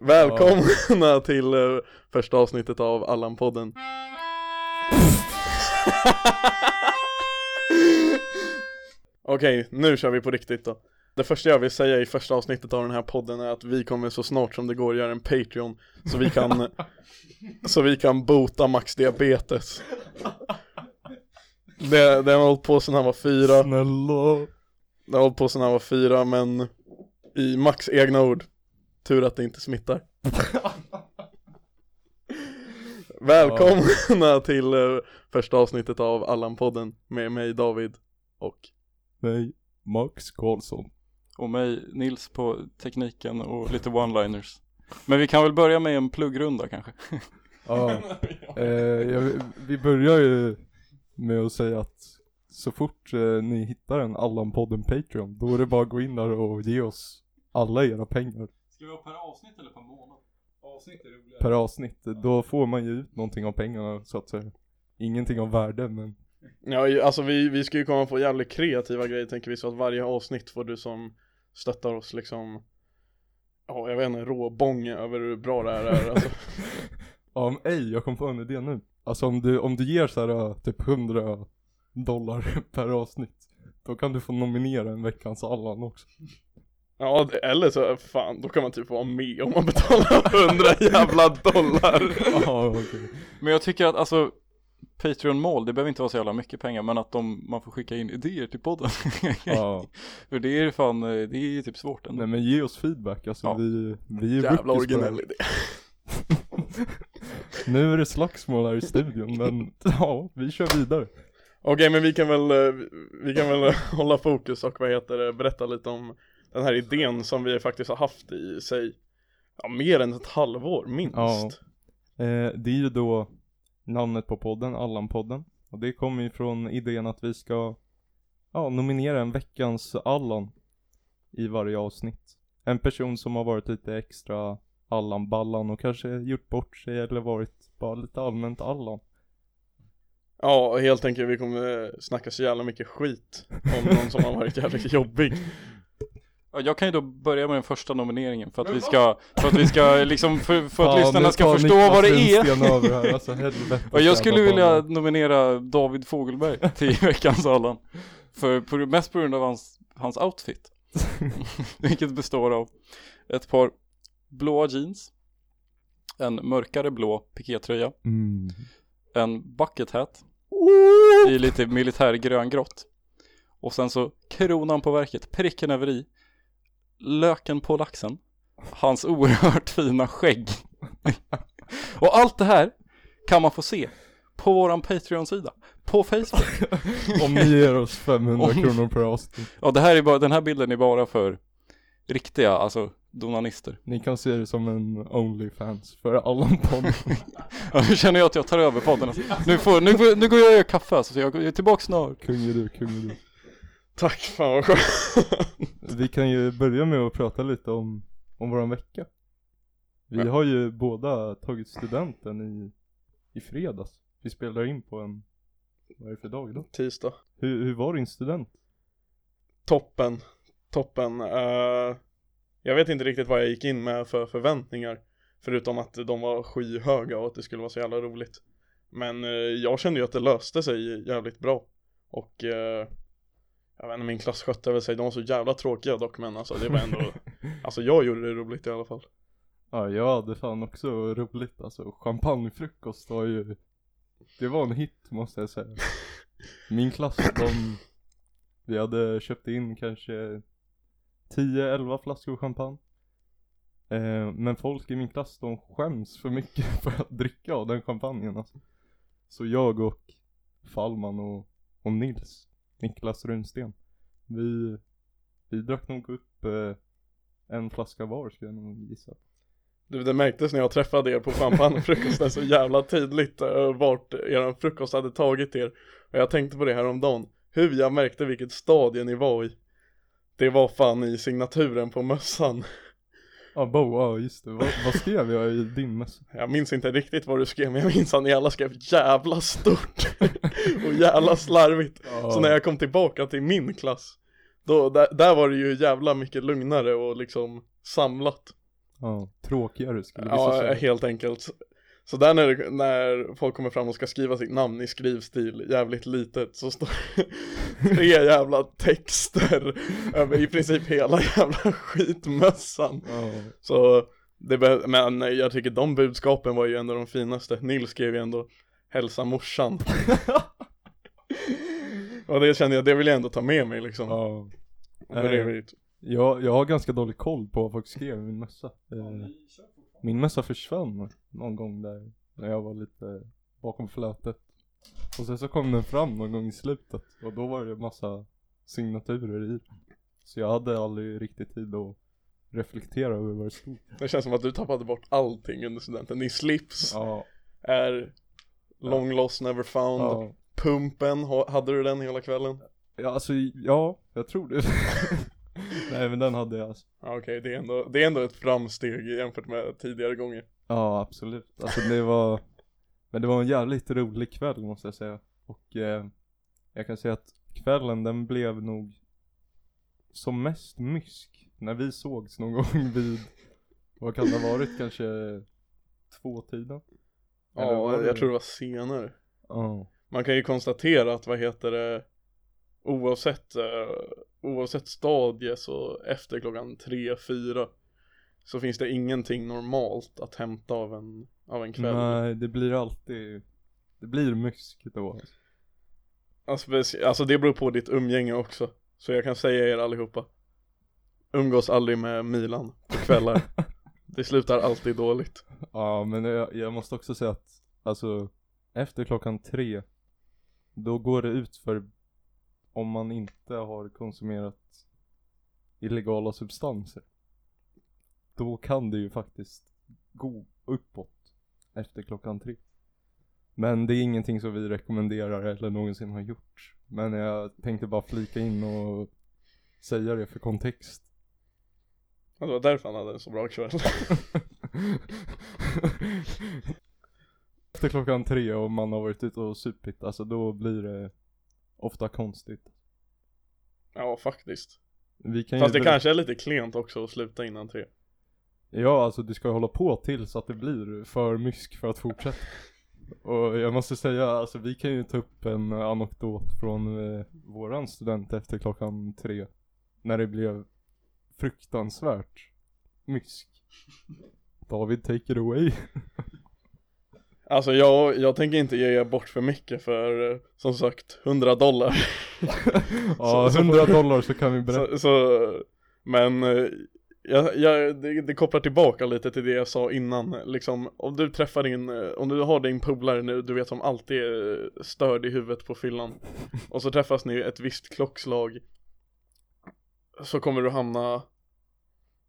Välkomna till eh, första avsnittet av Allan-podden. Okej, nu kör vi på riktigt då. Det första jag vill säga i första avsnittet av den här podden är att vi kommer så snart som det går göra en Patreon Så vi kan Så vi kan bota Max diabetes. Det, det har hållit på sedan han var fyra. Snälla. Det har hållit på sedan han var fyra men I Max egna ord Tur att det inte smittar. Välkomna till eh, första avsnittet av Allan-podden med mig David och Nej, Max Karlsson. Och mig, Nils på tekniken och lite one-liners. Men vi kan väl börja med en pluggrunda kanske? Ja, eh, jag, vi börjar ju med att säga att så fort eh, ni hittar en Allan-podden Patreon, då är det bara att gå in där och ge oss alla era pengar Ska vi ha per avsnitt eller per månad? Avsnitt är roligare per avsnitt. Då får man ju ut någonting av pengarna så att säga. Ingenting av värde men Ja alltså vi, vi ska ju komma på jävligt kreativa grejer tänker vi så att varje avsnitt får du som stöttar oss liksom Ja jag vet inte, råbång över hur bra det här är alltså. Ja men ej, jag kom på en idé nu. Alltså om du, om du ger så här äh, typ 100 dollar per avsnitt. Då kan du få nominera en veckans Allan också. Ja eller så, fan då kan man typ vara med om man betalar 100 jävla dollar Ja okej. Men jag tycker att alltså Patreon-mål, det behöver inte vara så jävla mycket pengar men att de, man får skicka in idéer till podden Ja. För det är fan, eh, det är ju typ svårt ändå Nej men ge oss feedback alltså Ja. vi, vi är Jävla det här. originell idé Nu är det slagsmål här i studion men ja, vi kör vidare. Okej men vi kan väl, eh, vi kan väl hålla fokus och vad heter det, berätta lite om den här idén som vi faktiskt har haft i sig Ja mer än ett halvår minst Ja. Eh, det är ju då namnet på podden, Allan-podden. Och det kommer ju från idén att vi ska ja, nominera en veckans Allan i varje avsnitt. En person som har varit lite extra Allan-ballan och kanske gjort bort sig eller varit bara lite allmänt Allan. Ja helt enkelt vi kommer snacka så jävla mycket skit om någon som har varit jävligt jobbig Jag kan ju då börja med den första nomineringen för att vi ska, för att vi ska liksom, för, för att Fan, lyssnarna ska förstå Niklas vad det är över här, alltså. Och jag skulle vilja nominera David Fogelberg till veckans Allan För på, mest på grund av hans, hans outfit Vilket består av ett par blåa jeans En mörkare blå pikétröja Mm. En bucket hat I lite militärgröngrått Och sen så kronan på verket, pricken över i Löken på laxen Hans oerhört fina skägg Och allt det här kan man få se på våran Patreon-sida På Facebook Om ni ger oss 500 Om- kronor per avsnitt. Och det här är bara, den här bilden är bara för riktiga, alltså donanister Ni kan se det som en Onlyfans för Allan-podden. Ja, nu känner jag att jag tar över podden alltså. nu, får, nu, går- nu går jag och gör kaffe alltså, så jag jag är tillbaka snart Kung är du, kung är du. Tack fan vad skönt Vi kan ju börja med att prata lite om, om våran vecka. Vi Ja. har ju båda tagit studenten i, i fredags. Vi spelar in på en, vad är det för dag då? Tisdag Hur, hur var din student? Toppen, toppen. Eh, jag vet inte riktigt vad jag gick in med för förväntningar. Förutom att de var skyhöga och att det skulle vara så jävla roligt. Men eh, jag kände ju att det löste sig jävligt bra. Och eh, jag vet inte, min klass skötte väl sig. De var så jävla tråkiga dock men alltså det var ändå Alltså jag gjorde det roligt i alla fall. Ja, jag hade fan också roligt alltså. Champagnefrukost var ju, det var en hit måste jag säga. Min klass, de, vi hade köpt in kanske 10-11 flaskor champagne. Eh, men folk i min klass de skäms för mycket för att dricka av den champagnen alltså. Så jag och Fallman och, och Nils, Niklas Runsten, vi, vi drack nog upp eh, en flaska var skulle jag nog gissa. Du, det märktes när jag träffade er på champagnefrukosten så jävla tydligt uh, vart er frukost hade tagit er. Och jag tänkte på det här om dagen. Hur jag märkte vilket stadie ni var i. Det var fan i signaturen på mössan. Ja, Bo, ja just det. Vad, vad skrev jag i din mess? Jag minns inte riktigt vad du skrev men jag minns att ni alla skrev jävla stort och jävla slarvigt. Så när jag kom tillbaka till min klass Då, där, där var det ju jävla mycket lugnare och liksom samlat Ja, tråkigare skulle vissa Ja, säga. helt enkelt. Så där när, när folk kommer fram och ska skriva sitt namn i skrivstil jävligt litet så står tre jävla texter över i princip hela jävla skitmössan. Ja. Så det men jag tycker de budskapen var ju ändå de finaste. Nils skrev ju ändå hälsa morsan. och det kände jag, det vill jag ändå ta med mig liksom. ja. Det var ju- Jag, jag har ganska dålig koll på vad folk skrev i min mössa. Eh, min mössa försvann någon gång där när jag var lite bakom flötet. Och sen så kom den fram någon gång i slutet och då var det massa signaturer i. Så jag hade aldrig riktigt tid att reflektera över vad det stod. Det känns som att du tappade bort allting under studenten. Din slips Ja, är long lost never found. ja. Pumpen, ha- hade du den hela kvällen? Ja alltså, ja, jag tror det. Men den hade jag alltså. Ja, Okej, det, är ändå, det är ändå ett framsteg jämfört med tidigare gånger. Ja absolut. Alltså det var, men det var en jävligt rolig kväll måste jag säga. Och eh, jag kan säga att kvällen den blev nog som mest mysk när vi sågs någon gång vid, vad kan det ha varit, kanske två tiden? Eller var Ja, jag tror det var senare. Ja. Man kan ju konstatera att, vad heter det, oavsett, eh, oavsett stadie så efter klockan tre fyra så finns det ingenting normalt att hämta av en, av en kväll. Nej det blir alltid, det blir mysk då. Alltså, alltså det beror på ditt umgänge också. Så jag kan säga er allihopa. Umgås aldrig med Milan på kvällar. det slutar alltid dåligt. Ja men jag, jag måste också säga att, alltså efter klockan tre, då går det ut för om man inte har konsumerat illegala substanser. Då kan det ju faktiskt gå uppåt efter klockan tre. Men det är ingenting som vi rekommenderar eller någonsin har gjort. Men jag tänkte bara flika in och säga det för kontext. Ja, Det var därför han hade en så bra kväll. Efter klockan tre och man har varit ute och supit, alltså då blir det ofta konstigt. ja faktiskt. Vi kan Fast ju det kanske är lite klent också att sluta innan tre. Ja, alltså du ska hålla på tills att det blir för mysk för att fortsätta. Och jag måste säga, alltså vi kan ju ta upp en anekdot från eh, våran student efter klockan tre. När det blev fruktansvärt mysk. David, take it away. Alltså jag, jag tänker inte ge bort för mycket för eh, som sagt 100 dollar. ja, Så- så- 100 dollar så kan vi berätta. Så, så men eh, jag, jag, det, det kopplar tillbaka lite till det jag sa innan. Liksom om du träffar din, eh, om du har din polare nu, du vet som alltid är störd i huvudet på fyllan. Och så träffas ni ett visst klockslag. Så kommer du hamna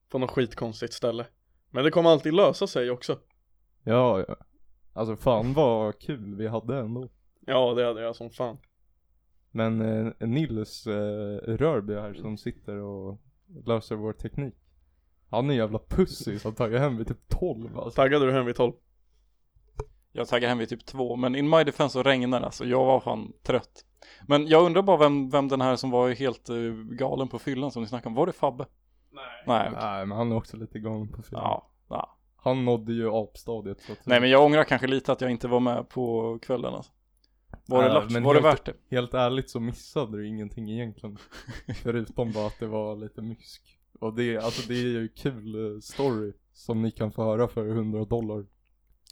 på något skitkonstigt ställe. Men det kommer alltid lösa sig också. Ja, ja. Alltså fan vad kul vi hade ändå. Ja det hade jag som fan. Men eh, Nils eh, Rörby här som sitter och löser vår teknik. Han är en jävla pussy som taggar hem vid typ 12 alltså. Taggade du hem vid 12? Jag taggar hem vid typ två, men in my defense så regnar det alltså. Jag var fan trött. Men jag undrar bara vem, vem den här som var helt uh, galen på fyllan som ni snackade om. Var det Fabbe? Nej. Nej, okej. Nej men han är också lite galen på film. Ja, ja. Han nådde ju apstadiet så att Nej men jag ångrar kanske lite att jag inte var med på kvällen alltså. Var det, Ja, lax, men var det helt- värt det? Helt ärligt så missade du ingenting egentligen. Förutom bara att det var lite mysk. Och det, alltså det är ju kul eh, story som ni kan få höra för 100 dollar.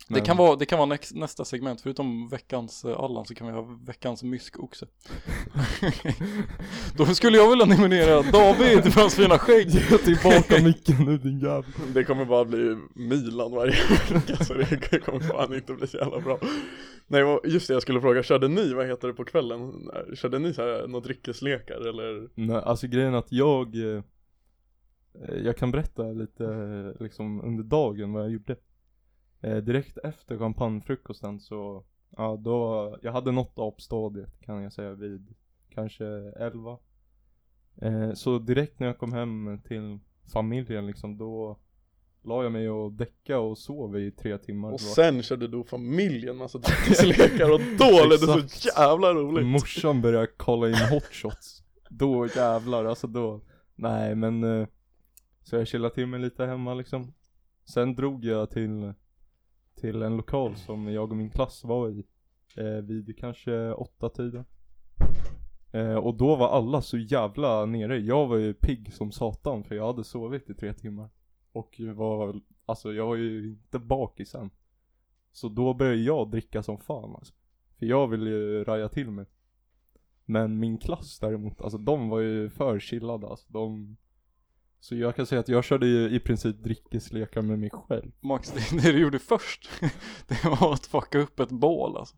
Det Men- kan vara, det kan vara nästa segment, förutom veckans uh, Allan så kan vi ha veckans myskoxe. Då skulle jag vilja nominera David för hans fina skägg. Ge tillbaka micken nu din jävel. Det kommer bara bli Milan varje vecka så det kommer fan inte bli så jävla bra Nej just det jag skulle fråga, körde ni, vad heter det på kvällen? Körde ni så här något dryckeslekar eller? Nej, alltså grejen är att jag eh, Jag kan berätta lite eh, liksom under dagen vad jag gjorde eh, Direkt efter champagnefrukosten så Ja då, jag hade nått apstadiet kan jag säga vid kanske 11 eh, Så direkt när jag kom hem till familjen liksom då La jag mig och däcka och sov i tre timmar. Och sen körde du familjen massa dryckeslekar och då blev det så jävla roligt. Morsan började kolla in hotshots. Då jävlar, alltså då Nej men eh, Så jag chillade till mig lite hemma liksom. Sen drog jag till, till en lokal som jag och min klass var i. Eh, vid kanske åtta tiden. Eh, och då var alla så jävla nere. Jag var ju pigg som satan för jag hade sovit i tre timmar. Och var, alltså jag var ju inte bakis än. Så då började jag dricka som fan alltså. För jag ville ju raja till mig. Men min klass däremot, alltså de var ju för chillade alltså. De... Så jag kan säga att jag körde ju i princip dryckeslekar med mig själv. Max, det, det du gjorde först, det var att fucka upp ett bål alltså.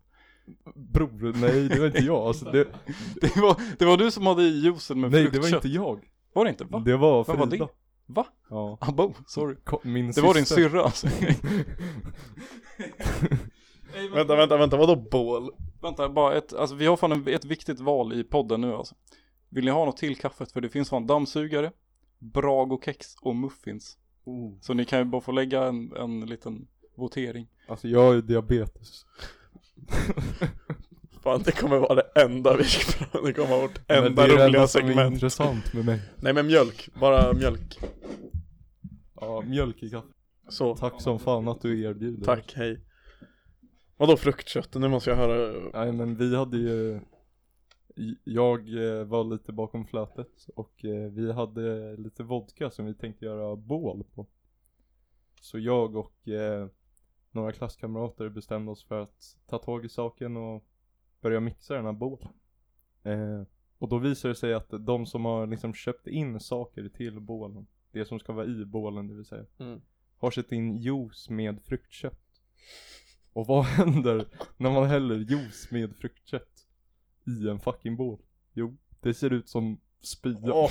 Bror, nej det var inte jag alltså. Det, Det var, det var du som hade i juicen med nej det var inte jag. Var det inte? Va? Det var Vem var Frida. det? Va? Ja. Abo, sorry. Ko- Min Det var din syster. syrra alltså. Vänta, vänta, vänta, vadå bål? Vänta, bara ett, alltså vi har fan en, ett viktigt val i podden nu alltså. Vill ni ha något till kaffet? För det finns fan dammsugare, Brago-kex och muffins. Så ni kan ju bara få lägga en, en liten votering. Alltså jag har ju diabetes. Fan det kommer vara det enda vi ska prata Det kommer vara vårt Men enda det är det roliga enda som är segment intressant med mig. Nej men mjölk, bara mjölk Ja, mjölk i kaffe. Så, Tack som fan att du erbjuder. tack, hej Vadå fruktkött? Nu måste jag höra Nej men vi hade ju Jag eh, var lite bakom flötet och eh, vi hade lite vodka som vi tänkte göra bål på. Så jag och eh, några klasskamrater bestämde oss för att ta tag i saken och börja mixa den här bålen. Eh, Och då visar det sig att de som har liksom köpt in saker till bålen Det som ska vara i bålen det vill säga Mm. Har sett in juice med fruktkött. Och vad händer när man häller juice med fruktkött i en fucking bål? Jo, det ser ut som spya Åh,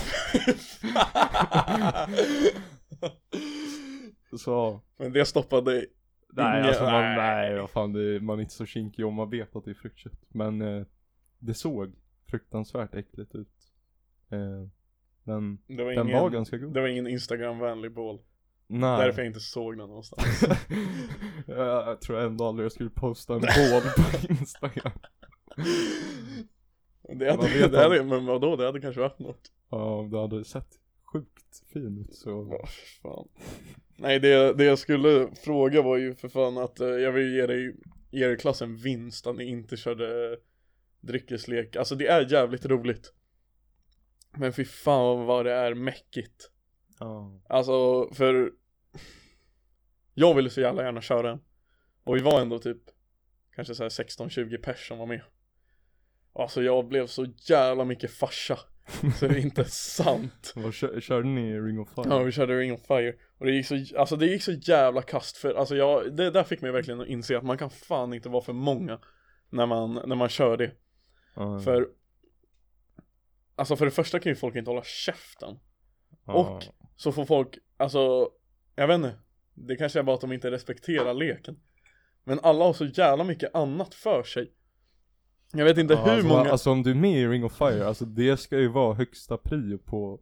Så. Men det stoppade Nej alltså man, nej. vad fan det, man är inte så kinkig om man vet att det är fruktkött. Men eh, det såg fruktansvärt äckligt ut. Eh, Men Det var den ingen, var ganska god. det var ingen instagramvänlig bål. Nej. Därför jag inte såg den någonstans. Jag, jag tror ändå aldrig jag skulle posta en bål på instagram Det hade, vet det hade, men vadå, det hade kanske varit något. Ja, det hade sett sjukt fin ut så Ja, fan. Nej det, det jag skulle fråga var ju för fan att eh, jag vill ge dig, ge er klassen vinst att ni inte körde dryckeslek. Alltså det är jävligt roligt. Men fy fan vad det är mäckigt. Ja, Alltså för Jag ville så jävla gärna köra den Och vi var ändå typ Kanske såhär 16-20 pers som var med Alltså jag blev så jävla mycket farsa. Så det är inte sant. Vad kö- körde ni Ring of Fire? Ja vi körde Ring of Fire. Och det gick så, alltså det gick så jävla kast för alltså jag, det där fick mig verkligen att inse att man kan fan inte vara för många När man, när man kör det. Ja, För Alltså för det första kan ju folk inte hålla käften. Ja. och- Så får folk, alltså Jag vet inte. Det kanske är bara att de inte respekterar leken. Men alla har så jävla mycket annat för sig Jag vet inte ja, hur alltså, många Alltså om du är med i Ring of Fire, alltså det ska ju vara högsta prio på,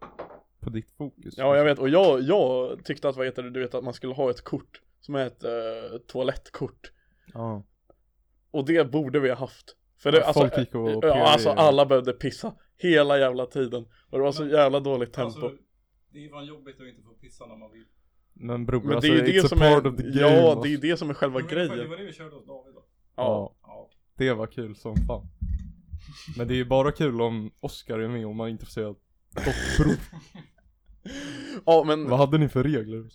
på ditt fokus. Ja jag vet. Och jag, jag tyckte att vad heter det, du vet att man skulle ha ett kort Som är ett uh, toalettkort. Ja, Och det borde vi ha haft. För det, Ja, alltså, folk gick och ja, PRE. alltså alla behövde pissa Hela jävla tiden. Och det var så jävla dåligt tempo. Alltså, det är ju fan jobbigt att inte få pissa när man vill. men bror Men alltså det är ju it's det a som part är, of the game ja alltså. det är det som är själva grejen. Det vi körde hos David då. Ja, Ja, det var kul som fan Men det är ju bara kul om Oscar är med om man är intresserad bror, ja men vad hade ni för regler?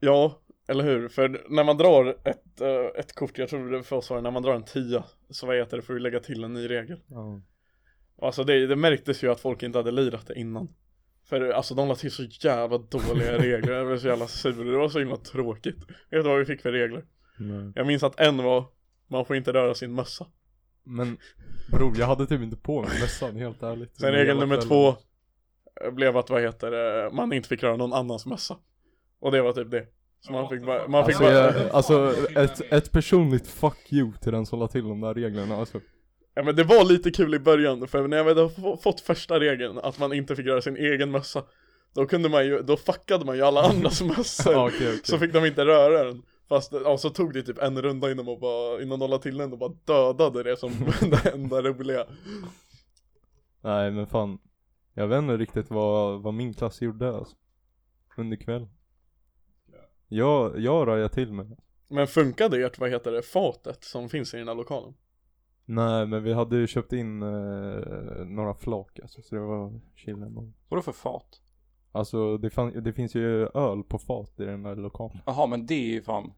Ja, eller hur? För när man drar ett, eh, ett kort, jag tror det för oss var det när man drar en tia Så vad heter det, får du lägga till en ny regel Ja, Alltså det, det märktes ju att folk inte hade lirat det innan För alltså de la till så jävla dåliga regler, jag blev så jävla sur, det var så himla tråkigt Vet du vad vi fick för regler? nej. Jag minns att en var Man får inte röra sin mössa. Men bror jag hade typ inte på mig mössan helt ärligt. Sen regel nummer två Blev att vad heter det, man inte fick röra någon annans mössa. Och det var typ det. Så man fick bara, man fick Alltså, bara jag, alltså ett, ett personligt fuck you till den som la till de där reglerna alltså. Ja men det var lite kul i början för när jag hade f- fått första regeln att man inte fick röra sin egen mössa Då kunde man ju, då fuckade man ju alla andras mössor. Okej, okej. Så fick de inte röra den Fast ja, så tog det typ en runda innan man bara, innan de la till den och bara dödade det som det enda roliga Nej men fan Jag vet inte riktigt vad, vad min klass gjorde alltså Under kvällen Jag, jag rajar till mig. Men funkade ert, vad heter det, fatet som finns i den här lokalen? Nej men vi hade ju köpt in eh, några flak alltså, så det var chill ändå. Vadå för fat? Alltså det, fan, det finns ju öl på fat i den här lokalen. Jaha men det är ju fan,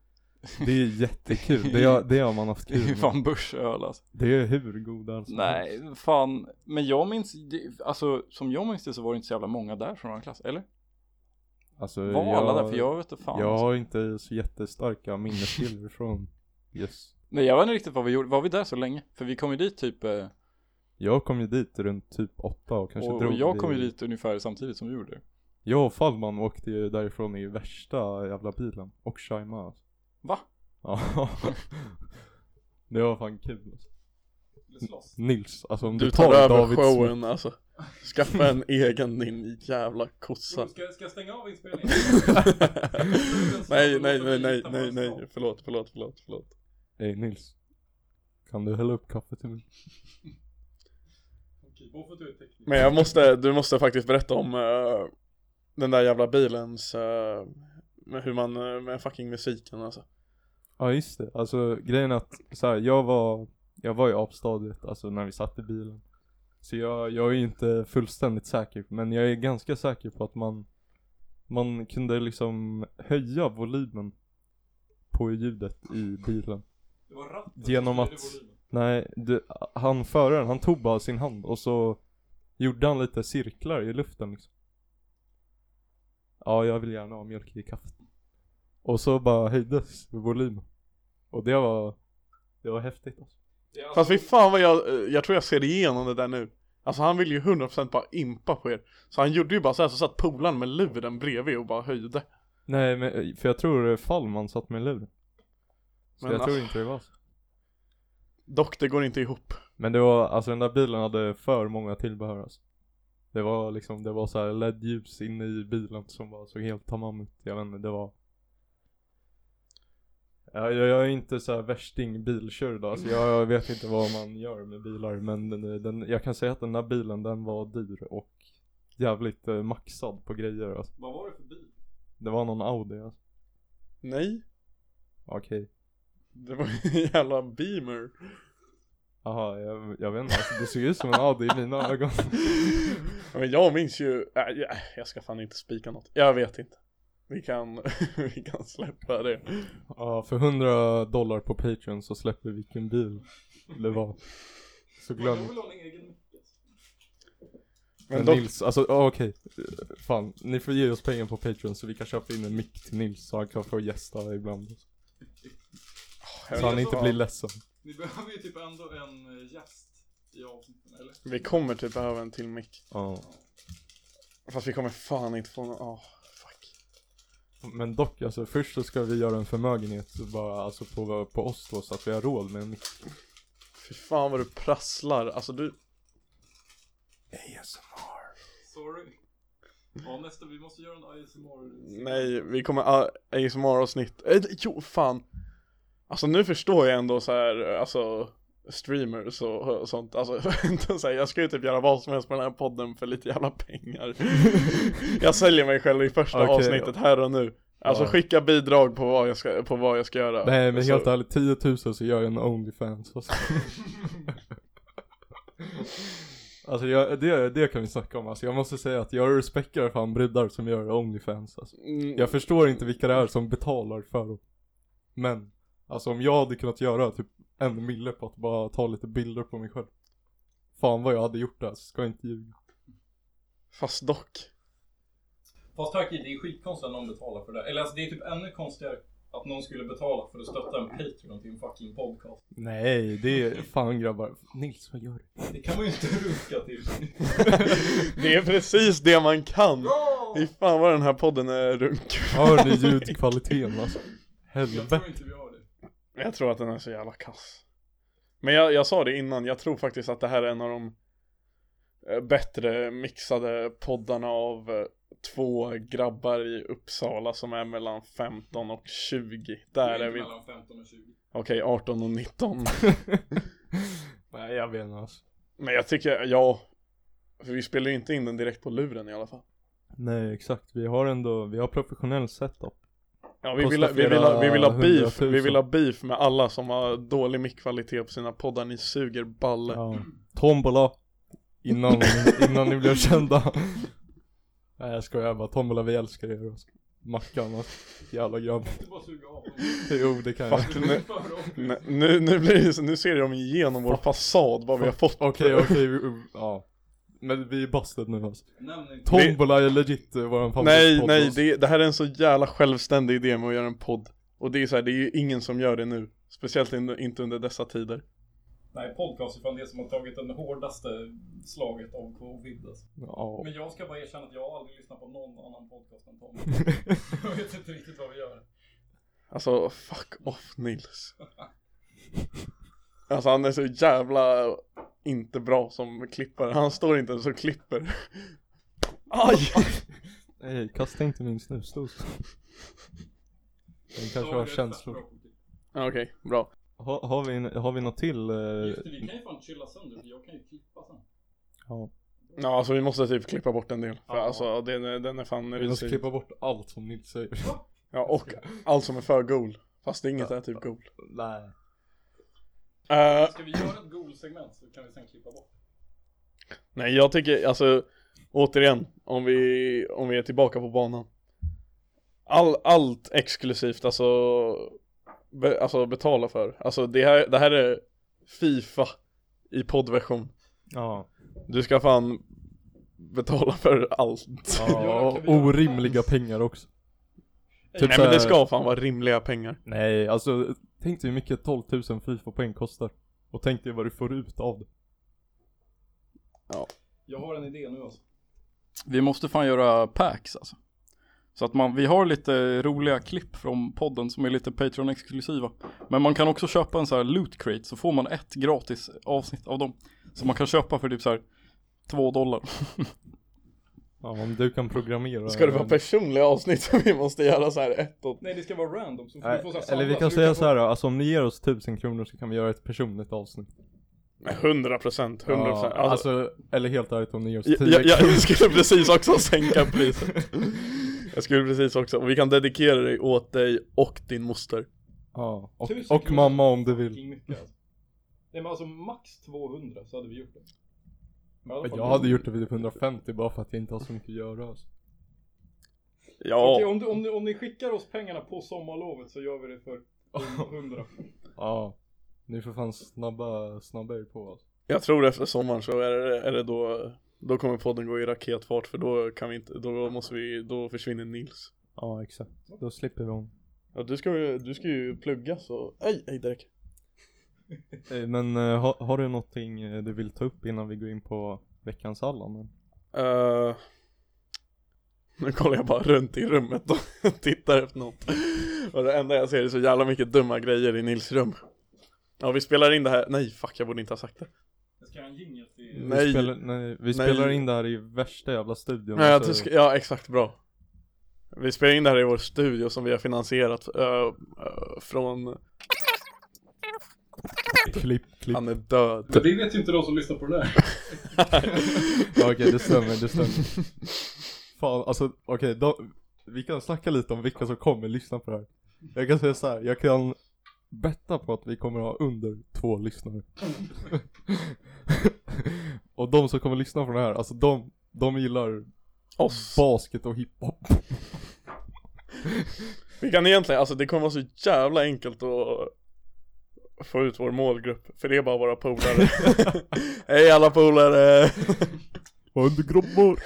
Det är jättekul, det har, det har man haft det är kul ju fan börsöl alltså. Det är hur goda alltså. Nej, fan. Men jag minns, det, alltså som jag minns det så var det inte så jävla många där från vår klass, eller? Alltså, Var jag, alla där? För jag vet inte fan. Jag alltså. har inte så jättestarka minnesbilder från Yes. Nej jag vet inte riktigt vad vi gjorde, var vi där så länge? För vi kom ju dit typ, eh, Jag kom ju dit runt typ åtta och kanske och, drog och jag vi- kom ju dit ungefär samtidigt som du gjorde. Jag och Fallman åkte ju därifrån i värsta jävla bilen. Och Shaima alltså. Va? Ja. det var fan kul alltså. Nils, alltså om du, Du tar tar över showen alltså. Skaffa en egen din jävla kossa. Ska, ska jag stänga av inspelningen? nej, nej, nej, nej, nej, nej, förlåt, förlåt, förlåt, förlåt. Ey Nils. Kan du hälla upp kaffe till mig? Men jag måste, du måste faktiskt berätta om eh, den där jävla bilens, uh, med hur man, eh, med fucking musiken alltså. Ja just det, alltså grejen att så här, jag var, jag var i apstadiet alltså när vi satt i bilen. Så jag, jag är inte fullständigt säker, men jag är ganska säker på att man, man kunde liksom höja volymen på ljudet i bilen. Det var ratten Genom att-. Nej, det, han föraren, han tog bara sin hand och så gjorde han lite cirklar i luften liksom. Ja, jag vill gärna ha mjölk i kaffet. Och så bara höjdes volymen. Och det var, det var häftigt alltså. Fast fy fan vad jag, jag tror jag ser igenom det där nu. Alltså han ville ju 100% bara impa på er. Så han gjorde ju bara så här så satt polaren med luren bredvid och bara höjde. Nej men, för jag tror Fallman satt med luren. Så Men, jag tror inte det var så. Dock det går inte ihop. Men det var, alltså den där bilen hade för många tillbehör alltså. Det var liksom, det var så här LED-ljus inne i bilen som bara såg helt tamam ut. Jag vet inte, det var Ja, jag, jag är inte så här värsting bilkörd alltså. jag, jag vet inte vad man gör med bilar men den, den, jag kan säga att den där bilen den var dyr och jävligt eh, maxad på grejer alltså. Vad var det för bil? Det var någon Audi alltså. Nej, Okej. det var en jävla beamer. Jaha, jag, jag vet inte alltså, det såg ut som en Audi i mina ögon. Men jag minns ju, äh, jag, ska fan inte spika något. Jag vet inte. Vi kan, vi kan släppa det. Ja, för 100 dollar på Patreon så släpper vi vilken bil det var. Så glöm mick. Men Men dock, Nils, alltså ja, okej. Fan, ni får ge oss pengar på Patreon så vi kan köpa in en mick till Nils så han kan få gästa ibland. jag Så han inte blir ledsen. Ni behöver ju typ ändå en eh, gäst i avsnitten, eller? vi kommer typ behöva en till mick. Ja. Fast vi kommer fan inte få någon, åh, fuck. Men dock alltså, först så ska vi göra en förmögenhet bara alltså på, på oss då så att vi har råd med en mick. Fy fan vad du prasslar, alltså du ASMR. Sorry. Ja nästa, vi måste göra en ASMR. Nej, vi kommer a- ASMR-avsnitt, äh, jo fan Alltså nu förstår jag ändå så här, alltså Streamers och, och sånt, alltså inte så här, jag ska ju typ göra vad som helst med den här podden för lite jävla pengar Jag säljer mig själv i första Okej, avsnittet här och nu Alltså Ja. skicka bidrag på vad jag ska, på vad jag ska göra Nej men Så- helt ärligt, 10 000 så gör jag en Onlyfans alltså. Alltså jag, det, det kan vi snacka om alltså. jag måste säga att jag respekterar fan brudar som gör Onlyfans alltså. Mm, Jag förstår inte vilka det är som betalar för dem. Men, alltså om jag hade kunnat göra typ en mille på att bara ta lite bilder på mig själv. Fan vad jag hade gjort det, alltså, ska jag inte ljuga. Fast dock Fast tack, det är skitkonstigt att någon betalar för det. Eller alltså det är typ ännu konstigare att någon skulle betala för att stötta en Patreon till en fucking podcast. Nej, det är fan grabbar. Nils, vad gör du? Det kan man ju inte ruska till. Det är precis det man kan Fy fan vad den här podden är runk Hör ni ljudkvaliteten alltså? Jag Helvete. tror inte vi har det. Jag tror att den är så jävla kass Men jag, jag sa det innan, jag tror faktiskt att det här är en av de eh, bättre mixade poddarna av eh, två grabbar i Uppsala som är mellan 15 och 20 Där är vi Mellan 15 och 20. Okej, 18 och 19 Nej jag vet inte alltså. Men jag tycker, ja För vi spelar ju inte in den direkt på luren i alla fall Nej exakt, vi har ändå, vi har professionell setup. Ja vi vill, ha- vi, vill vi vill ha beef, vi vill ha beef med alla som har dålig mic-kvalitet på sina poddar, ni suger balle Ja. Tombola. Innan, innan ni blev kända. Nej jag skojar bara, Tombola vi älskar er. Mackan alltså. Jävla grabb. Jo det kan jag. Fuck, nu, nu, nu, nu blir det, nu ser de igenom vår fasad vad vi har fått Okej okej, vi- ja. Men vi är busted nu alltså. Tombola är legit eh, våran favoritpodd. Nej, nej, det, det här är en så jävla självständig idé med att göra en podd Och det är så här, det är ju ingen som gör det nu Speciellt in, inte under dessa tider Nej, podcast är fan det som har tagit den hårdaste slaget av covid alltså. Ja. Men jag ska bara erkänna att jag har aldrig lyssnat på någon annan podcast än Tom. jag vet inte riktigt vad vi gör. Alltså, fuck off Nils Alltså han är så jävla inte bra som klippare, han står inte ens och klipper Aj! Nej, kasta inte min snusdos. Den kanske har känslor. Ja, Okej, bra Ha, har, vi, har vi något till? eh, Just det, vi kan ju fan chilla sönder för jag kan ju klippa sen. Ja. Ja alltså vi måste typ klippa bort en del För Ja. alltså den är, den är fan Vi måste klippa bort allt som Nils säger. Ja och allt som är för goal Fast inget är typ goal Nej. Eh, Ska vi göra ett Google-segment så kan vi sen klippa bort. Nej jag tycker, alltså Återigen, om vi, om vi är tillbaka på banan. All, Allt exklusivt, alltså be, Alltså betala för. Alltså det här, det här är Fifa I poddversion. Ja. Du ska fan Betala för allt. Ja, och orimliga pengar också. Typ Nej men det ska fan vara rimliga pengar. Nej, alltså tänk dig hur mycket 12 000 FIFA-poäng kostar. Och tänk dig vad du får ut av det. Jag har en idé nu alltså. Vi måste fan göra packs alltså. Så att man, vi har lite roliga klipp från podden som är lite Patreon-exklusiva. Men man kan också köpa en så här loot crate så får man ett gratis avsnitt av dem. Så man kan köpa för typ så här två dollar. Ja, om du kan programmera. Ska det vara personliga avsnitt som vi måste göra så här ett och Nej det ska vara random så Nej, eller vi kan säga så här, alltså om ni ger oss 1000 kronor så kan vi göra ett personligt avsnitt. Nej, 100 procent, 100 procent Ja, alltså, eller helt ärligt om ni ger oss 10 jag, jag, jag skulle precis också sänka priset Jag skulle precis också, och vi kan dedikera dig åt dig och din moster Ja, och, Tusen och mamma om du vill. alltså. Nej men alltså max 200 så hade vi gjort det. Men i alla fall- Jag hade gjort det vid typ 150 bara för att jag inte har så mycket att göra alltså. Ja, Okej om, du, om, du, om ni skickar oss pengarna på sommarlovet så gör vi det för 100. Ja. Ni får fan snabba, snabba er på alltså. jag tror efter sommaren så är det, är det då Då kommer podden gå i raketfart för då kan vi inte, då måste vi, då försvinner Nils Ja exakt. Då slipper vi hon. Ja du ska ju, du ska ju plugga så, ej, ej Derek Men eh, har, har du någonting eh, du vill ta upp innan vi går in på veckans Allan? uh, Nu kollar jag bara runt i rummet och tittar efter något Och det enda jag ser är så jävla mycket dumma grejer i Nils rum Ja vi spelar in det här, nej fuck jag borde inte ha sagt det Jag ska göra en jingel till... Nej. Vi, spelar, nej, vi spelar in det här i värsta jävla studion. Nej, alltså. att du ska, ja exakt bra Vi spelar in det här i vår studio som vi har finansierat uh, uh, från Klipp, klipp. Han är död Men det vet ju inte de som lyssnar på det där. Ja, Okej, det stämmer, det stämmer. Fan, alltså okej, då- vi kan snacka lite om vilka som kommer lyssna på det här. Jag kan säga så här, jag kan betta på att vi kommer ha under två lyssnare. och de som kommer lyssna på det här, alltså de, de gillar Oss basket och hiphop. Vi kan egentligen, alltså det kommer vara så jävla enkelt att få ut vår målgrupp För det är bara våra polare Hej alla polare! Under grabbar,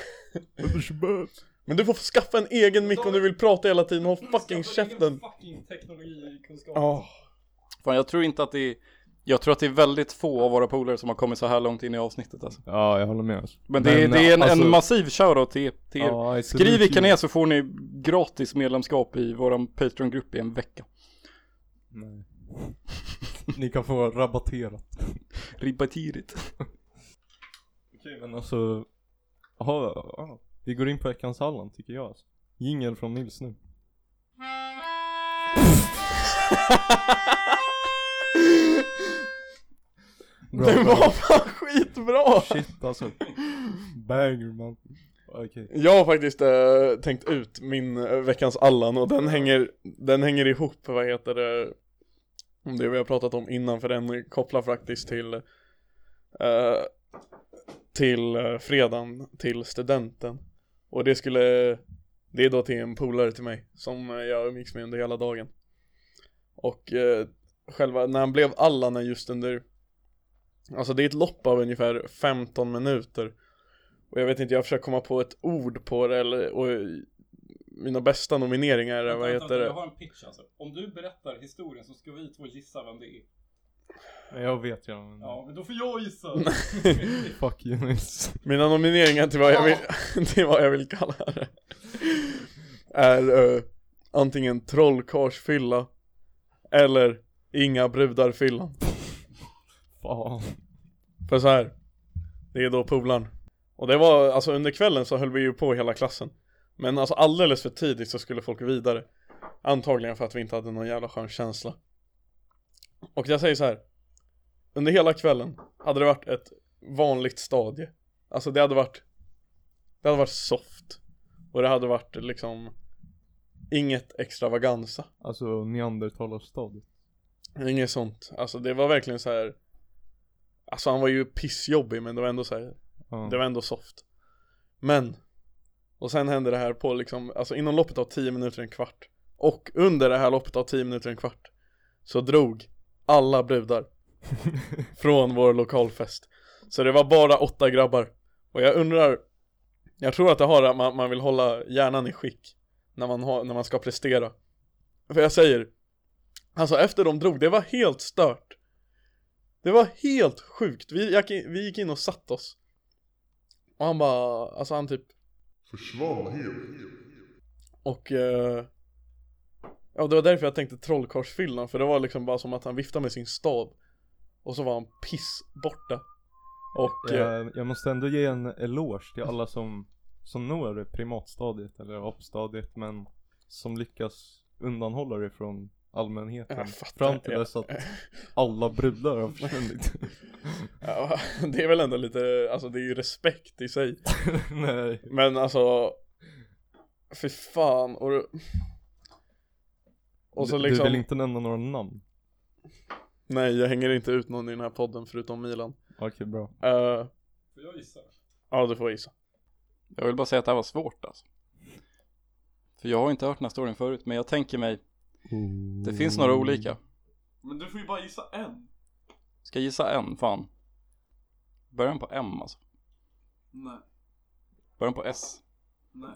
under tjubbar. Men du får skaffa en egen mick om du vill prata hela tiden, håll fucking käften Fucking teknologikunskap. Ja, Fan jag tror inte att det är Jag tror att det är väldigt få av våra polare som har kommit så här långt in i avsnittet alltså. Ja, jag håller med alltså. Men det, är, det är en, alltså- en massiv shoutout till, till er Ja, Skriv vilka ni är så får ni gratis medlemskap i våran Patreon-grupp i en vecka Nej. Ni kan få rabatterat. Ribbatidigt Okej men alltså, aha, ja, vi går in på veckans Allan tycker jag alltså. Jingel från Nils nu. Bra, den var fan skitbra! Shit alltså. Banger man. Okej. Jag har faktiskt eh, tänkt ut min eh, veckans Allan och den hänger, den hänger ihop, vad heter det, det vi har pratat om innan för den kopplar faktiskt till uh, till uh, fredagen, till studenten. Och det skulle, det är då till en polare till mig som jag umgicks med under hela dagen. Och uh, själva, när han blev Allan är just under, alltså det är ett lopp av ungefär 15 minuter. Och jag vet inte, jag försöker komma på ett ord på det eller, och mina bästa nomineringar är, vad heter det? har en pitch alltså. Om du berättar historien så ska vi två gissa vem det är. Jag vet ju men... Ja, men då får jag gissa. Fuck you Nils. Mina nomineringar till vad jag vill, till vad jag vill kalla det Är eh, antingen trollkarlsfylla Eller inga brudar-fyllan Fan. För så här. Det är då polaren Och det var, alltså under kvällen så höll vi ju på hela klassen Men alltså alldeles för tidigt så skulle folk vidare Antagligen för att vi inte hade någon jävla skön känsla Och jag säger så här. Under hela kvällen hade det varit ett vanligt stadie Alltså det hade varit Det hade varit soft Och det hade varit liksom Inget extravaganza Alltså neandertalarstadiet. Inget sånt Alltså det var verkligen så här. Alltså han var ju pissjobbig men det var ändå så här, Ja. Det var ändå soft Men Och sen hände det här på liksom Alltså inom loppet av 10 minuter en kvart. Och under det här loppet av 10 minuter en kvart Så drog alla brudar Från vår lokalfest. Så det var bara åtta grabbar. Och jag undrar Jag tror att det har att man, man vill hålla hjärnan i skick när man, har, när man ska prestera. För jag säger Alltså efter de drog, det var helt stört. Det var helt sjukt, vi, jag, vi gick in och satt oss. Och han bara, alltså han typ Försvann helt. Och eh, Ja det var därför jag tänkte trollkarlsfyllan för det var liksom bara som att han viftade med sin stav Och så var han piss borta Och eh, Jag, jag måste ändå ge en eloge till alla som, som når primatstadiet eller apstadiet men som lyckas undanhålla det från allmänheten Jag fattar, fram till dess att alla brudar har försvunnit. ja, det är väl ändå lite, alltså det är ju respekt i sig Nej. Men alltså Fy fan och Och så du, liksom du vill inte nämna några namn? Nej jag hänger inte ut någon i den här podden förutom Milan Okej bra. uh, Får jag gissa? Ja du får gissa Jag vill bara säga att det här var svårt alltså. För jag har inte hört den här storyn förut, men jag tänker mig, det finns några olika. Men du får ju bara gissa en Ska jag gissa en? Fan. Början på M alltså. Nej, Början på S. nej,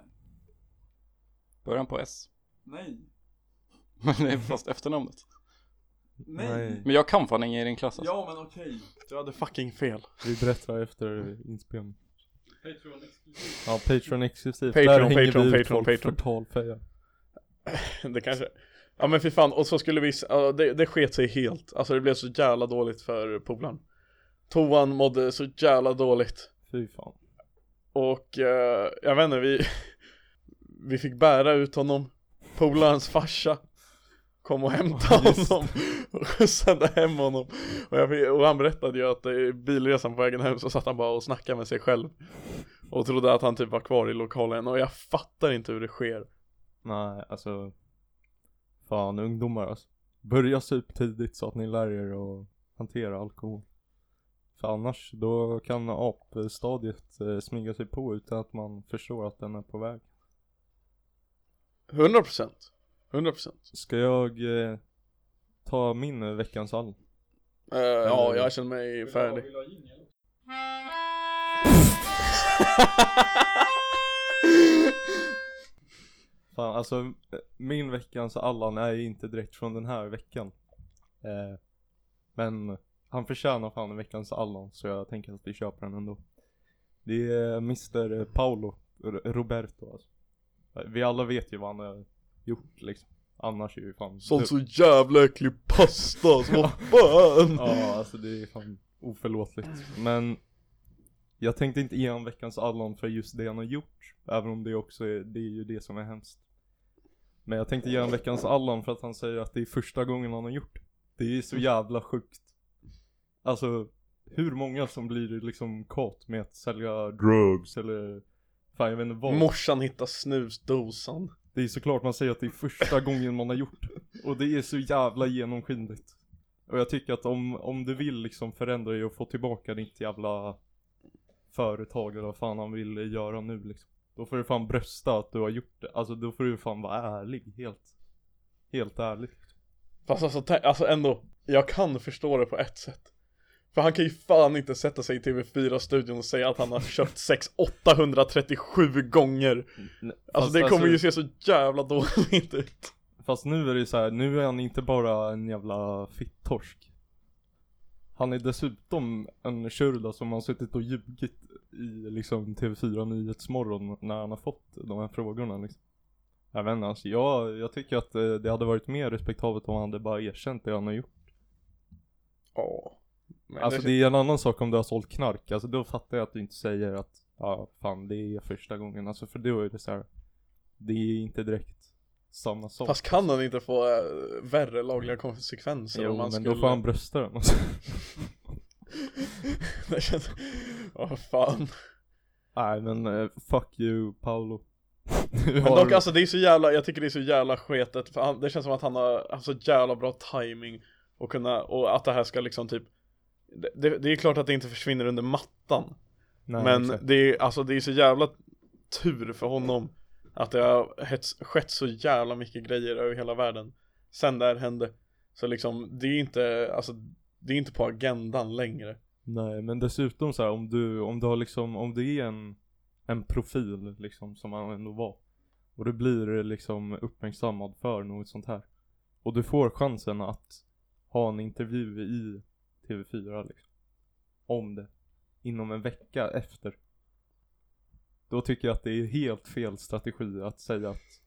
Början på S. nej, Men det är fast efternamnet. Nej. Men jag kan fan ingen i din klass alltså. Ja men okej Du hade fucking fel Vi berättar efter inspelning. Patreon Ja, Patreon exklusivt. Patreon, Där hänger Patreon, vi ut Patreon, folk Patreon. för talfeja. Det kanske Ja men för fan, och så skulle vi, ja, det, det sket sig helt. Alltså det blev så jävla dåligt för polaren. Toan mådde så jävla dåligt. Fy fan. Och eh, jag vet inte, vi Vi fick bära ut honom. Polarens farsa Kom och hämtade just honom. Och skjutsade hem honom. Och, jag, och han berättade ju att i bilresan på vägen hem så satt han bara och snackade med sig själv. Och trodde att han typ var kvar i lokalen. Och jag fattar inte hur det sker. Nej, alltså. Fan ungdomar alltså. Börja sup tidigt så att ni lär er att hantera alkohol. För annars, då kan apstadiet eh, smyga sig på utan att man förstår att den är på väg. 100% 100% Ska jag eh, ta min eh, veckans all? Eh, Ja, jag känner mig färdig Vill du ha jingel? Fan alltså, min veckans Allan är ju inte direkt från den här veckan. Eh, men han förtjänar fan veckans Allan så jag tänker att vi köper den ändå. Det är Mr Paolo Roberto alltså. Vi alla vet ju vad han har gjort liksom. Annars är ju fan Sånt så jävla äcklig pasta, så vad fan! Ja alltså det är fan oförlåtligt. Men jag tänkte inte ge honom veckans Allan för just det han har gjort. Även om det också är, det är ju det som är hemskt. Men jag tänkte ge honom veckans Allan för att han säger att det är första gången han har gjort det. Det är så jävla sjukt. Alltså hur många som blir liksom kåt med att sälja drugs eller Fan jag vet inte vad. Morsan hittar snusdosan. Det är såklart man säger att det är första gången man har gjort det. Och det är så jävla genomskinligt. Och jag tycker att om, om du vill liksom förändra dig och få tillbaka ditt jävla företag eller vad fan han vill göra nu liksom. Då får du fan brösta att du har gjort det. Alltså då får du fan vara ärlig, helt. Helt ärlig. Fast alltså, alltså ändå, jag kan förstå det på ett sätt. För han kan ju fan inte sätta sig i TV4-studion och säga att han har köpt sex 837 gånger. Alltså Fast det kommer ju se så jävla dåligt ut. Fast nu är det så här, nu är han inte bara en jävla fittorsk. Han är dessutom en kyrda som har suttit och ljugit i liksom TV4 Nyhetsmorgon när han har fått de här frågorna liksom. Jag vet inte, alltså jag, jag tycker att eh, det hade varit mer respektabelt om han hade bara erkänt det han har gjort. Ja. Alltså det, det är en annan sak om du har sålt knark, alltså då fattar jag att du inte säger att ja fan det är första gången, alltså för då är det så här. Det är inte direkt samma sak. Fast kan han inte få äh, värre lagliga konsekvenser Jo om han men skulle... då får han brösta den alltså. det känns... Åh fan. Nej men eh, fuck you Paolo. Men dock alltså det är så jävla, jag tycker det är så jävla sketet för han, det känns som att han har haft så jävla bra timing och kunna, och att det här ska liksom typ det, det, det är klart att det inte försvinner under mattan Nej, Men exakt. det är, alltså det är så jävla tur för honom Att det har hets, skett så jävla mycket grejer över hela världen Sen det här hände Så liksom, det är inte, alltså Det är inte på agendan längre Nej men dessutom så här, om du, om du har liksom, om det är en, en profil liksom som han ändå var. Och du blir liksom uppmärksammad för något sånt här. Och du får chansen att ha en intervju i TV4 liksom. Om det. Inom en vecka efter. Då tycker jag att det är helt fel strategi att säga att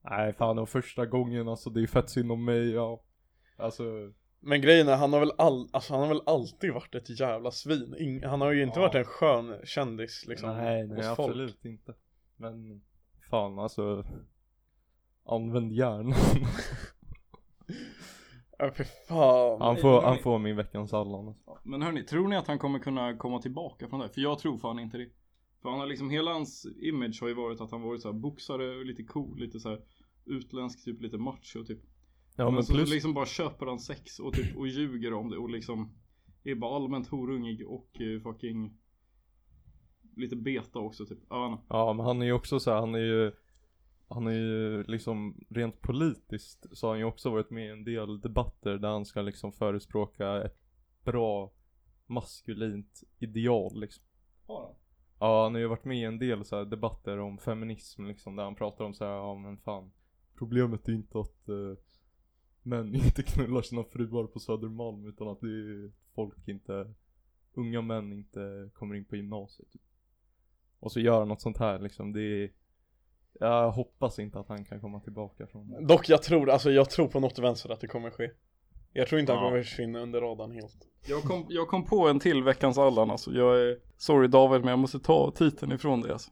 Nej fan det var första gången alltså det är fett synd om mig ja. Alltså men grejen är, han har väl all, alltså han har väl alltid varit ett jävla svin Ing, Han har ju inte Ja. varit en skön kändis liksom Nej, nej hos folk. absolut inte. Men fan alltså. Använd hjärnan. Ja för fan Han får, han får min veckans Allan. Alltså. Men hörni, tror ni att han kommer kunna komma tillbaka från det? För jag tror fan inte det. För han har liksom, hela hans image har ju varit att han varit så här boxare, lite cool, lite så här utländsk, typ lite macho typ. Ja men men så plus, liksom bara köper han sex och typ och ljuger om det och liksom är bara allmänt horungig och eh, fucking lite beta också typ. Ja, ja men han är ju också så här, han är ju han är ju liksom rent politiskt så har han ju också varit med i en del debatter där han ska liksom förespråka ett bra maskulint ideal liksom. Ja han har ju varit med i en del så här debatter om feminism liksom där han pratar om så här, ja men fan Problemet är inte att eh, män inte knullar sina fruar på Södermalm utan att det är folk inte Unga män inte kommer in på gymnasiet typ. Och så gör han något sånt här liksom, det är Jag hoppas inte att han kan komma tillbaka från det Dock jag tror, alltså jag tror på något vänster att det kommer ske Jag tror inte han Ja. kommer försvinna under radarn helt Jag kom, jag kom på en till veckans Allan alltså. Jag är sorry David men jag måste ta titeln ifrån dig alltså.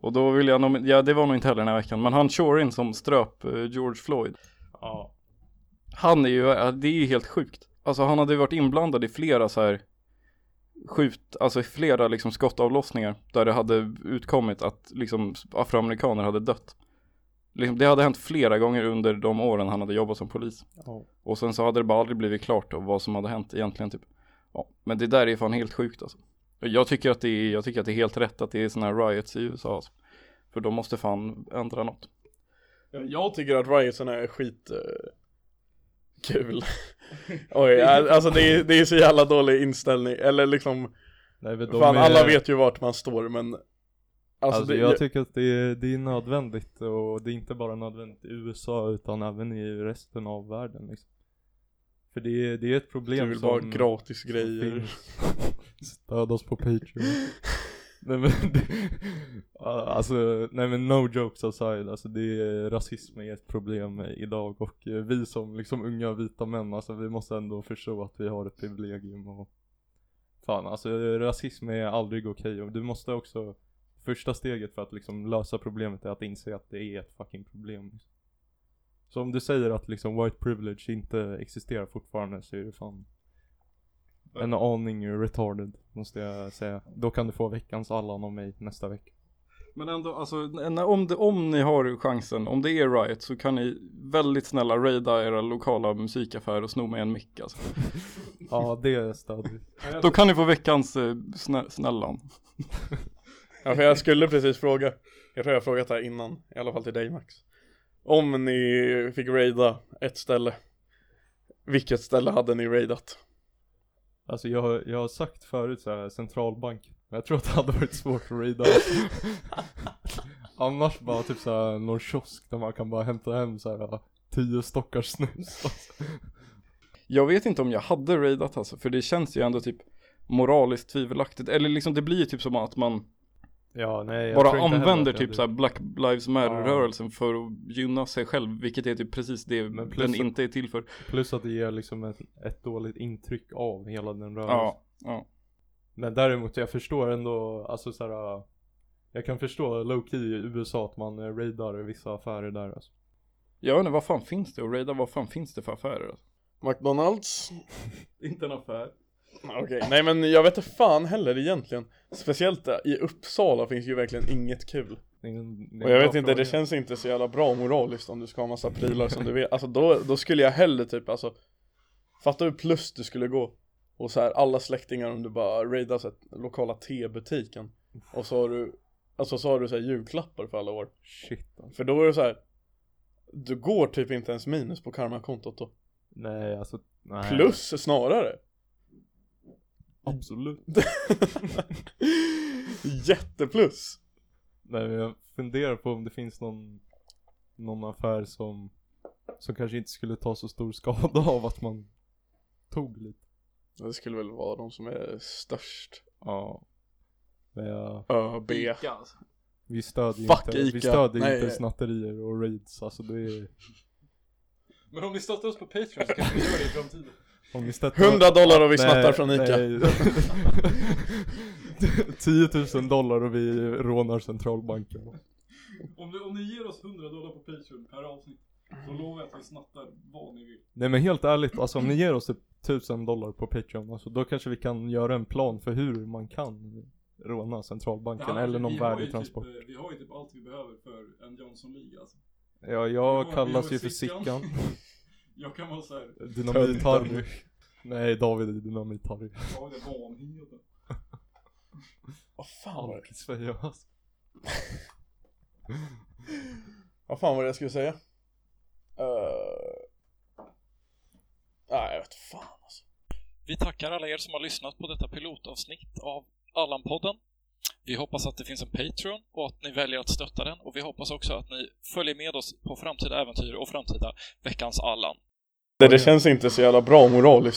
Och då vill jag ja det var nog inte heller den här veckan men han Shorin som ströp eh, George Floyd. Ja Han är ju, det är ju helt sjukt. Alltså han hade ju varit inblandad i flera så här skjut, alltså i flera liksom skottavlossningar där det hade utkommit att liksom afroamerikaner hade dött. Liksom, det hade hänt flera gånger under de åren han hade jobbat som polis. Ja Och sen så hade det bara aldrig blivit klart då, vad som hade hänt egentligen typ. Ja, men det där är fan helt sjukt alltså. Och Jag tycker att det är, jag tycker att det är helt rätt att det är såna här riots i USA alltså. För de måste fan ändra något. Jag tycker att riotsen är skit eh, kul Oj, alltså det är, det är så jävla dålig inställning, eller liksom Nej Fan är- alla vet ju vart man står men Alltså, Alltså, det, jag tycker att det är, det är nödvändigt och det är inte bara nödvändigt i USA utan även i resten av världen liksom. För det är, det är ett problem du vill som bara ha gratis som grejer. Stöd oss på Patreon Nej men alltså, nej men no jokes aside, alltså det är, rasism är ett problem idag och eh, vi som liksom unga vita män, alltså vi måste ändå förstå att vi har ett privilegium och Fan alltså rasism är aldrig okej och du måste också Första steget för att liksom lösa problemet är att inse att det är ett fucking problem. Så om du säger att liksom white privilege inte existerar fortfarande så är det fan en aning retarded måste jag säga. Då kan du få veckans Allan av mig nästa vecka. Men ändå, alltså, om, det, om ni har chansen, om det är Riot så kan ni väldigt snälla raida era lokala musikaffärer och sno med en mick alltså. Ja, det stödjer vi. Då kan ni få veckans eh, snä, snällan. Ja, för jag skulle precis fråga. Jag tror jag har frågat det här innan, i alla fall till dig Max. Om ni fick raida ett ställe, vilket ställe hade ni raidat? Alltså jag, jag har sagt förut så här, centralbank. Men jag tror att det hade varit svårt att raida. Annars bara typ så här, någon kiosk där man kan bara hämta hem så här tio stockar snus. Jag vet inte om jag hade raidat alltså, för det känns ju ändå typ moraliskt tvivelaktigt. Eller liksom det blir ju typ som att man Ja, nej, jag bara använder typ så här Black Lives Matter Ja. rörelsen för att gynna sig själv, vilket är typ precis det Men plus den inte är till för. Plus att det ger liksom ett, ett dåligt intryck av hela den rörelsen. Ja, ja. Men däremot jag förstår ändå, alltså så här. Jag kan förstå low key i USA att man eh, raidar vissa affärer där alltså. Jag vet inte, vad fan finns det att raida? Vad fan finns det för affärer? Alltså? McDonalds? Inte en affär. Okej, nej men jag vet inte fan heller egentligen. Speciellt i Uppsala finns ju verkligen inget kul. Det är en- det är Och jag vet inte, det känns inte så jävla bra moraliskt om du ska ha massa prylar som du vet. Alltså då, då skulle jag hellre typ alltså Fatta hur plus du skulle gå Och så här alla släktingar om du bara raidar så här, lokala tebutiken Och så har du Alltså så har du så här julklappar för alla år Shit alltså. För då är det så här Du går typ inte ens minus på karmakontot då Nej alltså, nej. Plus snarare Absolut. Jätteplus Nej men jag funderar på om det finns någon Någon affär som Som kanske inte skulle ta så stor skada av att man Tog lite Det skulle väl vara de som är störst Ja Men jag, ÖB vi stödjer Fuck inte Vi Ica. stödjer Nej. inte snatterier och raids alltså det är Men om ni stöttar oss på Patreon så kanske vi gör det i framtiden. Om stöttar 100 dollar och vi Nej, snattar från Ica nej. 10 000 dollar och vi rånar centralbanken Om, du, om ni ger oss 100 dollar på Patreon per avsnitt så lovar jag att vi snattar vad ni vill. Nej men helt ärligt, alltså om ni ger oss typ 1000 dollar på Patreon, alltså då kanske vi kan göra en plan för hur man kan råna centralbanken eller någon värdetransport. Typ, eh, vi har ju typ allt vi behöver för en Jonsson-liga alltså. Ja, Vi jag vi kallas ju för Sickan. Jag kan vara såhär, Dynamit-Harry. Nej, David är Dynamit-Harry. det är vanheden. Vad fan var det? Vad fan var det jag skulle säga? Uh... Nej jag vet fan alltså Vi tackar alla er som har lyssnat på detta pilotavsnitt av Allan-podden. Vi hoppas att det finns en Patreon och att ni väljer att stötta den och vi hoppas också att ni följer med oss på framtida äventyr och framtida Veckans Allan. Det, det känns inte så jävla bra moraliskt.